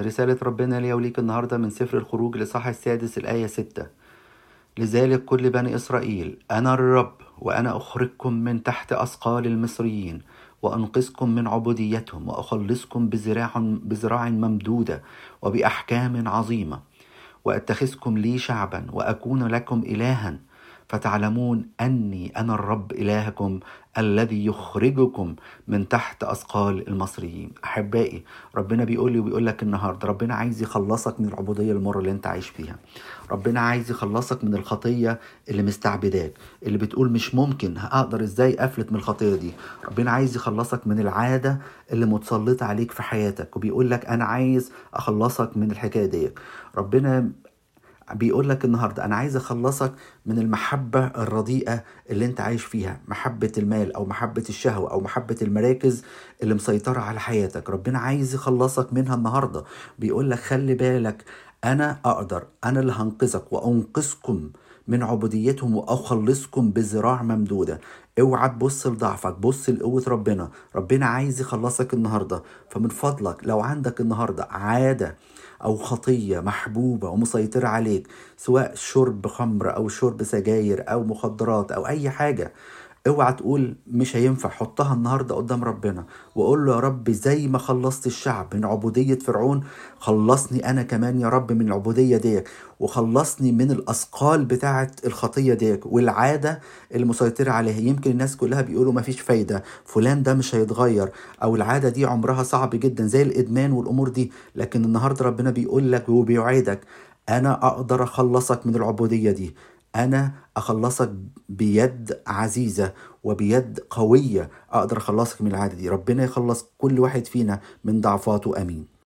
رسالة ربنا لي وليك النهاردة من سفر الخروج لصح السادس الآية ستة. لذلك كل بني إسرائيل أنا الرب وأنا أخرجكم من تحت أثقال المصريين وأنقذكم من عبوديتهم وأخلصكم بذراع بذراع ممدودة وبأحكام عظيمة. وأتخذكم لي شعبا وأكون لكم إلها. فتعلمون أني أنا الرب إلهكم الذي يخرجكم من تحت أثقال المصريين. أحبائي ربنا بيقول لي وبيقول لك النهاردة ربنا عايز يخلصك من العبودية المرة اللي أنت عايش فيها. ربنا عايز يخلصك من الخطية اللي مستعبداك اللي بتقول مش ممكن أقدر إزاي أفلت من الخطية دي؟ ربنا عايز يخلصك من العادة اللي متسلطة عليك في حياتك وبيقول لك أنا عايز أخلصك من الحكاية دي ربنا بيقول لك النهارده أنا عايز أخلصك من المحبة الرديئة اللي أنت عايش فيها محبة المال أو محبة الشهوة أو محبة المراكز اللي مسيطرة على حياتك. ربنا عايز يخلصك منها النهارده. بيقول لك خلي بالك أنا أقدر أنا اللي هنقذك وأنقذكم من عبوديتهم وأخلصكم بذراع ممدودة. أوعى تبص لضعفك بص لقوة ربنا. ربنا عايز يخلصك النهارده فمن فضلك لو عندك النهارده عادة أو خطية محبوبة ومسيطره عليك سواء شرب خمر أو شرب سجاير أو مخدرات أو أي حاجة اوعى تقول مش هينفع حطها النهارده قدام ربنا وقول له يا رب زي ما خلصت الشعب من عبودية فرعون خلصني أنا كمان يا رب من العبودية ديك وخلصني من الأثقال بتاعه الخطية ديك والعادة المسيطرة عليها. يمكن الناس كلها بيقولوا ما فيش فايدة فلان ده مش هيتغير أو العادة دي عمرها صعب جدا زي الإدمان والأمور دي لكن النهارده ربنا بيقول لك وبيوعدك أنا أقدر أخلصك من العبودية دي. أنا أخلصك بيد عزيزة وبيد قوية أقدر أخلصك من العادة دي. ربنا يخلص كل واحد فينا من ضعفاته. أمين.